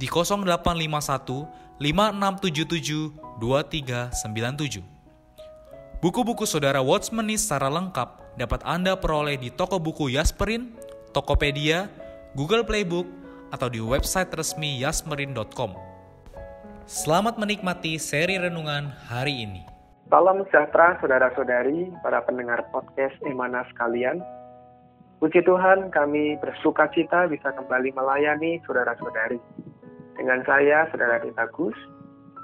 di 0851 5677 2397. Buku-buku saudara Watchmeni secara lengkap dapat Anda peroleh di toko buku Yasmerin, Tokopedia, Google Playbook, atau di website resmi yasmerin.com. Selamat menikmati seri renungan hari ini. Salam sejahtera saudara-saudari, para pendengar podcast Emana sekalian. Puji Tuhan, kami bersuka cita bisa kembali melayani saudara-saudari. Dengan saya, Saudara Dita Gus,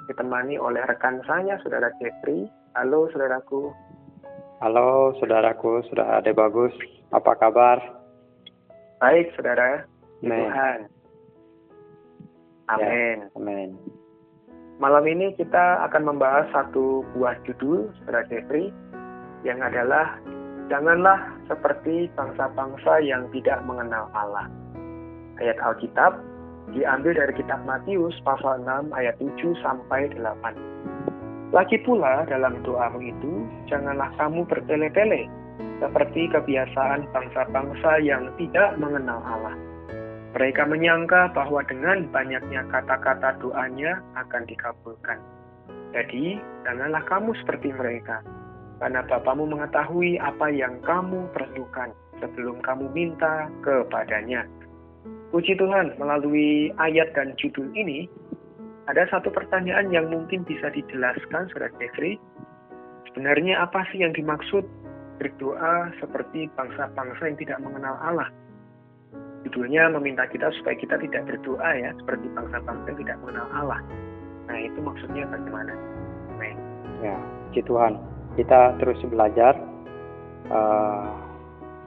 ditemani oleh rekan saya, Saudara Jeffrey. Halo, Saudaraku. Halo, Saudaraku, Saudara Ade Bagus. Apa kabar? Baik, Saudara. Amin. Tuhan. Amin. Ya, amin. Malam ini kita akan membahas satu buah judul, Saudara Jeffrey, yang adalah Janganlah seperti bangsa-bangsa yang tidak mengenal Allah. Ayat Alkitab diambil dari kitab Matius pasal 6 ayat 7 sampai 8. Lagi pula dalam doamu itu, janganlah kamu bertele-tele, seperti kebiasaan bangsa-bangsa yang tidak mengenal Allah. Mereka menyangka bahwa dengan banyaknya kata-kata doanya akan dikabulkan. Jadi, janganlah kamu seperti mereka, karena Bapamu mengetahui apa yang kamu perlukan sebelum kamu minta kepadanya. Puji Tuhan, melalui ayat dan judul ini, ada satu pertanyaan yang mungkin bisa dijelaskan, Saudara Jeffrey. Sebenarnya apa sih yang dimaksud berdoa seperti bangsa-bangsa yang tidak mengenal Allah? Judulnya meminta kita supaya kita tidak berdoa ya, seperti bangsa-bangsa yang tidak mengenal Allah. Nah, itu maksudnya bagaimana? Amin. Ya, puji Tuhan. Kita terus belajar uh,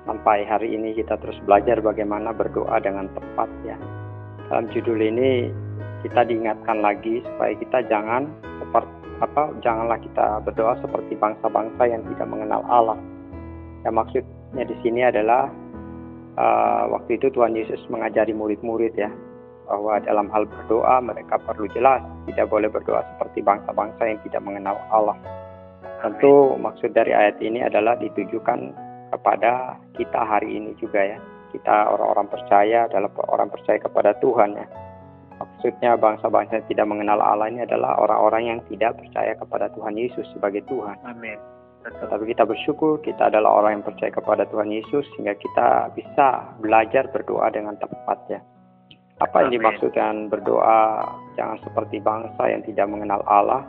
sampai hari ini kita terus belajar bagaimana berdoa dengan tepat ya. Dalam judul ini kita diingatkan lagi supaya kita jangan seperti apa janganlah kita berdoa seperti bangsa-bangsa yang tidak mengenal Allah. Ya maksudnya di sini adalah uh, waktu itu Tuhan Yesus mengajari murid-murid ya bahwa dalam hal berdoa mereka perlu jelas tidak boleh berdoa seperti bangsa-bangsa yang tidak mengenal Allah. Tentu maksud dari ayat ini adalah ditujukan kepada kita hari ini juga ya. Kita orang-orang percaya adalah orang percaya kepada Tuhan ya. Maksudnya bangsa-bangsa yang tidak mengenal Allah ini adalah orang-orang yang tidak percaya kepada Tuhan Yesus sebagai Tuhan. Amin. Tetapi kita bersyukur kita adalah orang yang percaya kepada Tuhan Yesus sehingga kita bisa belajar berdoa dengan tepat ya. Apa yang dimaksudkan berdoa jangan seperti bangsa yang tidak mengenal Allah?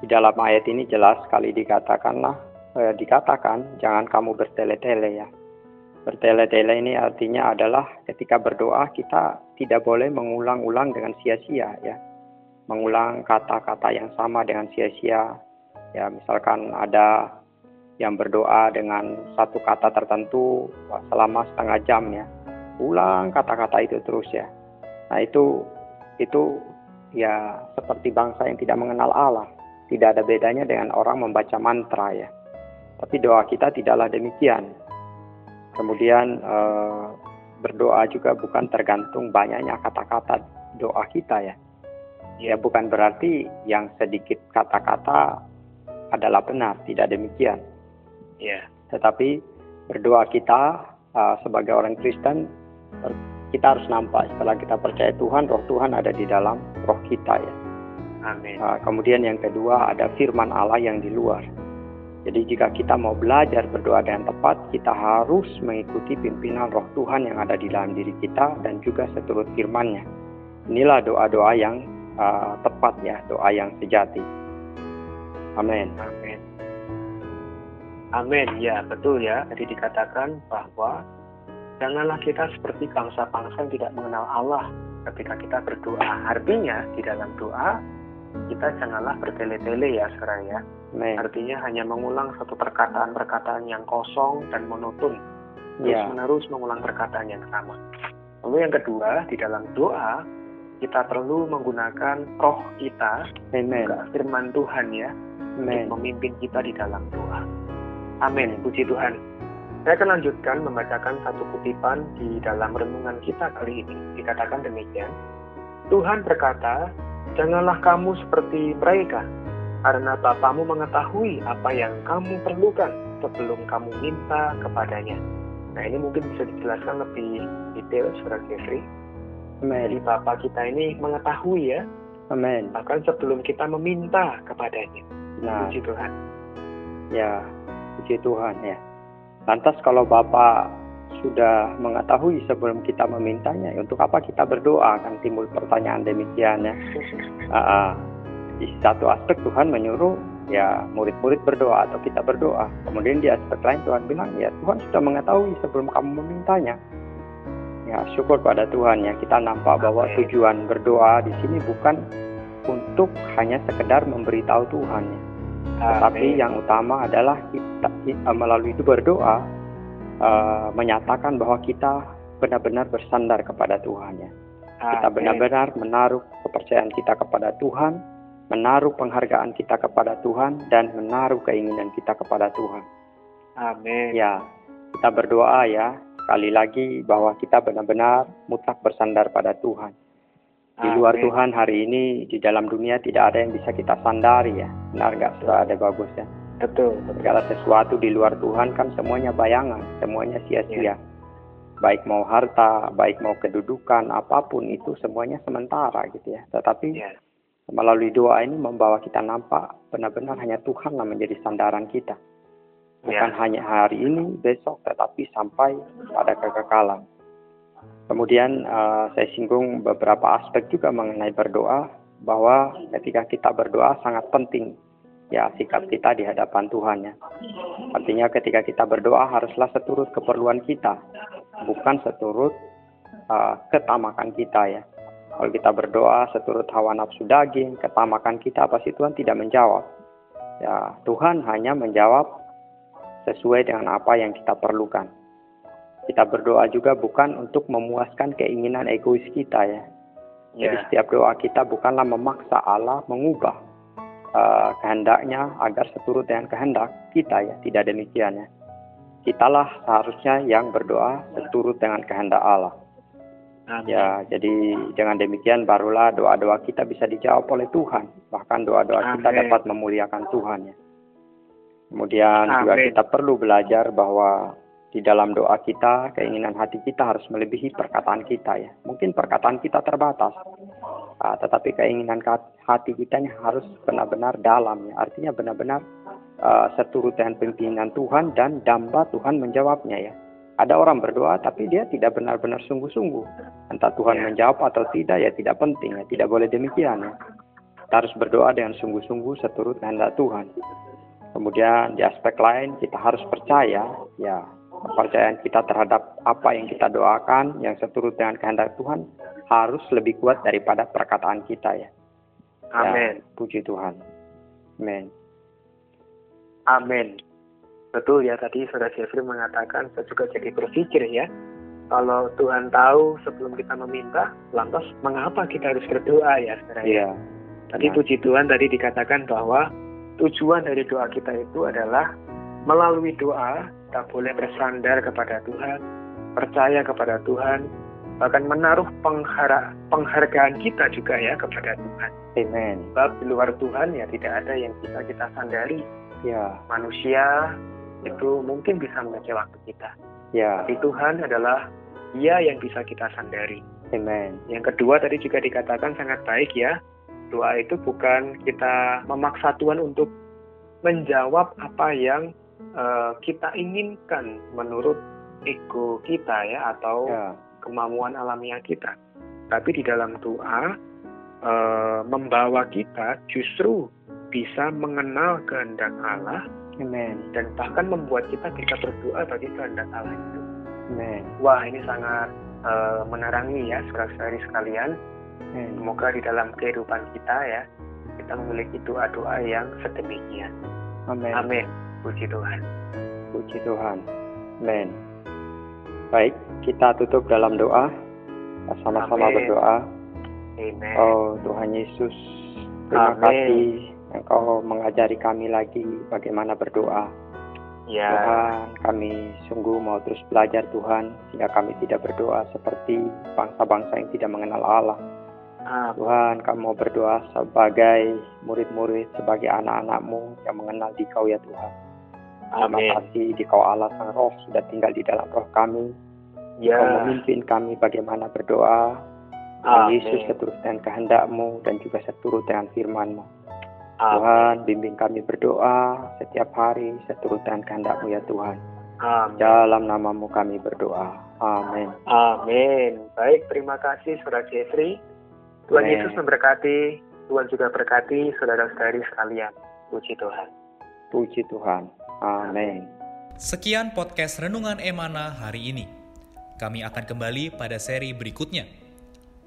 Di dalam ayat ini jelas sekali dikatakanlah eh, dikatakan jangan kamu bertele-tele ya. Bertele-tele ini artinya adalah ketika berdoa kita tidak boleh mengulang-ulang dengan sia-sia ya. Mengulang kata-kata yang sama dengan sia-sia. Ya, misalkan ada yang berdoa dengan satu kata tertentu selama setengah jam ya. Ulang kata-kata itu terus ya. Nah, itu itu ya seperti bangsa yang tidak mengenal Allah. Tidak ada bedanya dengan orang membaca mantra ya. Tapi doa kita tidaklah demikian. Kemudian eh, berdoa juga bukan tergantung banyaknya kata-kata doa kita ya. Ya bukan berarti yang sedikit kata-kata adalah benar, tidak demikian. Ya. Tetapi berdoa kita uh, sebagai orang Kristen kita harus nampak setelah kita percaya Tuhan, roh Tuhan ada di dalam roh kita ya. Amin. Uh, kemudian yang kedua ada firman Allah yang di luar. Jadi jika kita mau belajar berdoa dengan tepat, kita harus mengikuti pimpinan roh Tuhan yang ada di dalam diri kita dan juga seturut firman-Nya. Inilah doa-doa yang uh, tepat ya, doa yang sejati. Amin. Amin. Amin. Ya, betul ya. Tadi dikatakan bahwa janganlah kita seperti bangsa-bangsa yang tidak mengenal Allah ketika kita berdoa. Artinya di dalam doa kita janganlah bertele-tele ya sekarang ya. Amin. Artinya hanya mengulang satu perkataan-perkataan yang kosong dan monoton. Terus Ya. menerus mengulang perkataan yang sama. Lalu yang kedua, di dalam doa kita perlu menggunakan roh kita, juga firman Tuhan ya, Amin. untuk memimpin kita di dalam doa. Amin, puji Tuhan. Saya akan lanjutkan membacakan satu kutipan di dalam renungan kita kali ini. Dikatakan demikian, Tuhan berkata, Janganlah kamu seperti mereka, karena Bapamu mengetahui apa yang kamu perlukan sebelum kamu minta kepadanya. Nah ini mungkin bisa dijelaskan lebih detail, Saudara Jeffrey. Jadi Amin. Bapak kita ini mengetahui ya, Amin. bahkan sebelum kita meminta kepadanya. Nah, Puji Tuhan. ya, puji Tuhan ya. Lantas kalau Bapak sudah mengetahui sebelum kita memintanya, untuk apa kita berdoa? Kan timbul pertanyaan demikian ya. Ah, ah. Di satu aspek Tuhan menyuruh ya murid-murid berdoa atau kita berdoa. Kemudian di aspek lain Tuhan bilang ya Tuhan sudah mengetahui sebelum kamu memintanya. Ya syukur pada Tuhan ya kita nampak bahwa tujuan berdoa di sini bukan untuk hanya sekedar memberitahu Tuhan ya. Tetapi Amin. yang utama adalah kita kita melalui itu berdoa eh, menyatakan bahwa kita benar-benar bersandar kepada Tuhan ya. Kita benar-benar menaruh kepercayaan kita kepada Tuhan, menaruh penghargaan kita kepada Tuhan, dan menaruh keinginan kita kepada Tuhan. Amin. Ya, kita berdoa ya, sekali lagi bahwa kita benar-benar mutlak bersandar pada Tuhan. Di luar Amin. Tuhan hari ini, di dalam dunia tidak ada yang bisa kita sandari ya. Benar nggak? Sudah ada bagus ya. Betul. Segala sesuatu di luar Tuhan kan semuanya bayangan, semuanya sia-sia. Baik mau harta, baik mau kedudukan, apa pun itu semuanya sementara gitu ya. Tetapi Ya. Melalui doa ini membawa kita nampak benar-benar hanya Tuhan yang menjadi sandaran kita. Bukan Ya. hanya hari ini, besok, tetapi sampai pada kekekalan. Kemudian eh, saya singgung beberapa aspek juga mengenai berdoa, bahwa ketika kita berdoa sangat penting ya sikap kita di hadapan Tuhan ya. Artinya ketika kita berdoa haruslah seturut keperluan kita, bukan seturut uh, ketamakan kita ya. Kalau kita berdoa seturut hawa nafsu daging, ketamakan kita pasti Tuhan tidak menjawab. Ya, Tuhan hanya menjawab sesuai dengan apa yang kita perlukan. Kita berdoa juga bukan untuk memuaskan keinginan egois kita ya. Jadi Ya. setiap doa kita bukanlah memaksa Allah mengubah uh, kehendaknya agar seturut dengan kehendak kita ya. Tidak demikian ya. Kitalah seharusnya yang berdoa seturut dengan kehendak Allah. Amin. Ya, jadi dengan demikian barulah doa-doa kita bisa dijawab oleh Tuhan. Bahkan doa-doa kita dapat memuliakan Tuhan ya. Kemudian juga Amin. kita perlu belajar bahwa di dalam doa kita, keinginan hati kita harus melebihi perkataan kita ya. Mungkin perkataan kita terbatas, ah, tetapi keinginan hati kita harus benar-benar dalam ya. Artinya benar-benar ah, seturut dengan pimpinan Tuhan dan damba Tuhan menjawabnya ya. Ada orang berdoa tapi dia tidak benar-benar sungguh-sungguh. Entah Tuhan Ya. menjawab atau tidak ya tidak penting ya. Tidak boleh demikian ya. Kita harus berdoa dengan sungguh-sungguh seturut kehendak Tuhan. Kemudian di aspek lain kita harus percaya ya kepercayaan kita terhadap apa yang kita doakan yang seturut dengan kehendak Tuhan harus lebih kuat daripada perkataan kita ya. Amin. Ya, puji Tuhan. Amin. Amin. Betul ya tadi Saudara Jeffrey mengatakan saya juga jadi berpikir ya. Kalau Tuhan tahu sebelum kita meminta, lantas mengapa kita harus berdoa ya sebenarnya? Iya. Tadi benar. puji Tuhan tadi dikatakan bahwa tujuan dari doa kita itu adalah melalui doa kita boleh bersandar kepada Tuhan, percaya kepada Tuhan, bahkan menaruh penghara, penghargaan kita juga ya kepada Tuhan. Amen. Sebab di luar Tuhan ya tidak ada yang bisa kita sandari. Ya, Manusia itu mungkin bisa mengecewakan kita. ya. Tapi Tuhan adalah Dia yang bisa kita sandari. Amen. Yang kedua tadi juga dikatakan sangat baik ya. Doa itu bukan kita memaksa Tuhan untuk menjawab apa yang eh, kita inginkan menurut ego kita ya atau Ya, kemampuan alamiah kita. Tapi di dalam doa uh, membawa kita justru bisa mengenal kehendak Allah Amen. dan bahkan membuat kita bisa berdoa bagi kehendak Allah itu. Amen. Wah ini sangat uh, menerangi ya saudara-saudari sekalian. Amen. Semoga di dalam kehidupan kita ya kita memiliki doa-doa yang sedemikian. Amin. Amin. Puji Tuhan. Puji Tuhan. Amin. Baik, kita tutup dalam doa. Sama-sama berdoa. Amen. Oh Tuhan Yesus, terima Amin. kasih Engkau mengajari kami lagi bagaimana berdoa. ya. Tuhan, kami sungguh mau terus belajar Tuhan, sehingga kami tidak berdoa seperti bangsa-bangsa yang tidak mengenal Allah. Amin. Tuhan, kami mau berdoa sebagai murid-murid, sebagai anak-anakmu yang mengenal di Kau ya Tuhan. Terima Amin. kasih di Kau Allah Sang Roh sudah tinggal di dalam roh kami. Kau Ya. memimpin kami bagaimana berdoa. Amin. Yesus seturut dengan kehendakmu dan juga seturut dengan firmanmu. Tuhan, bimbing kami berdoa setiap hari seturut dengan kehendakmu ya Tuhan. Amin. Dalam namamu kami berdoa. Amin. Amin. Baik, terima kasih Saudara Jeffrey. Tuhan Amin. Yesus memberkati. Tuhan juga berkati saudara-saudari sekalian. Puji Tuhan. Puji Tuhan. Amin. Sekian podcast Renungan Emana hari ini. Kami akan kembali pada seri berikutnya.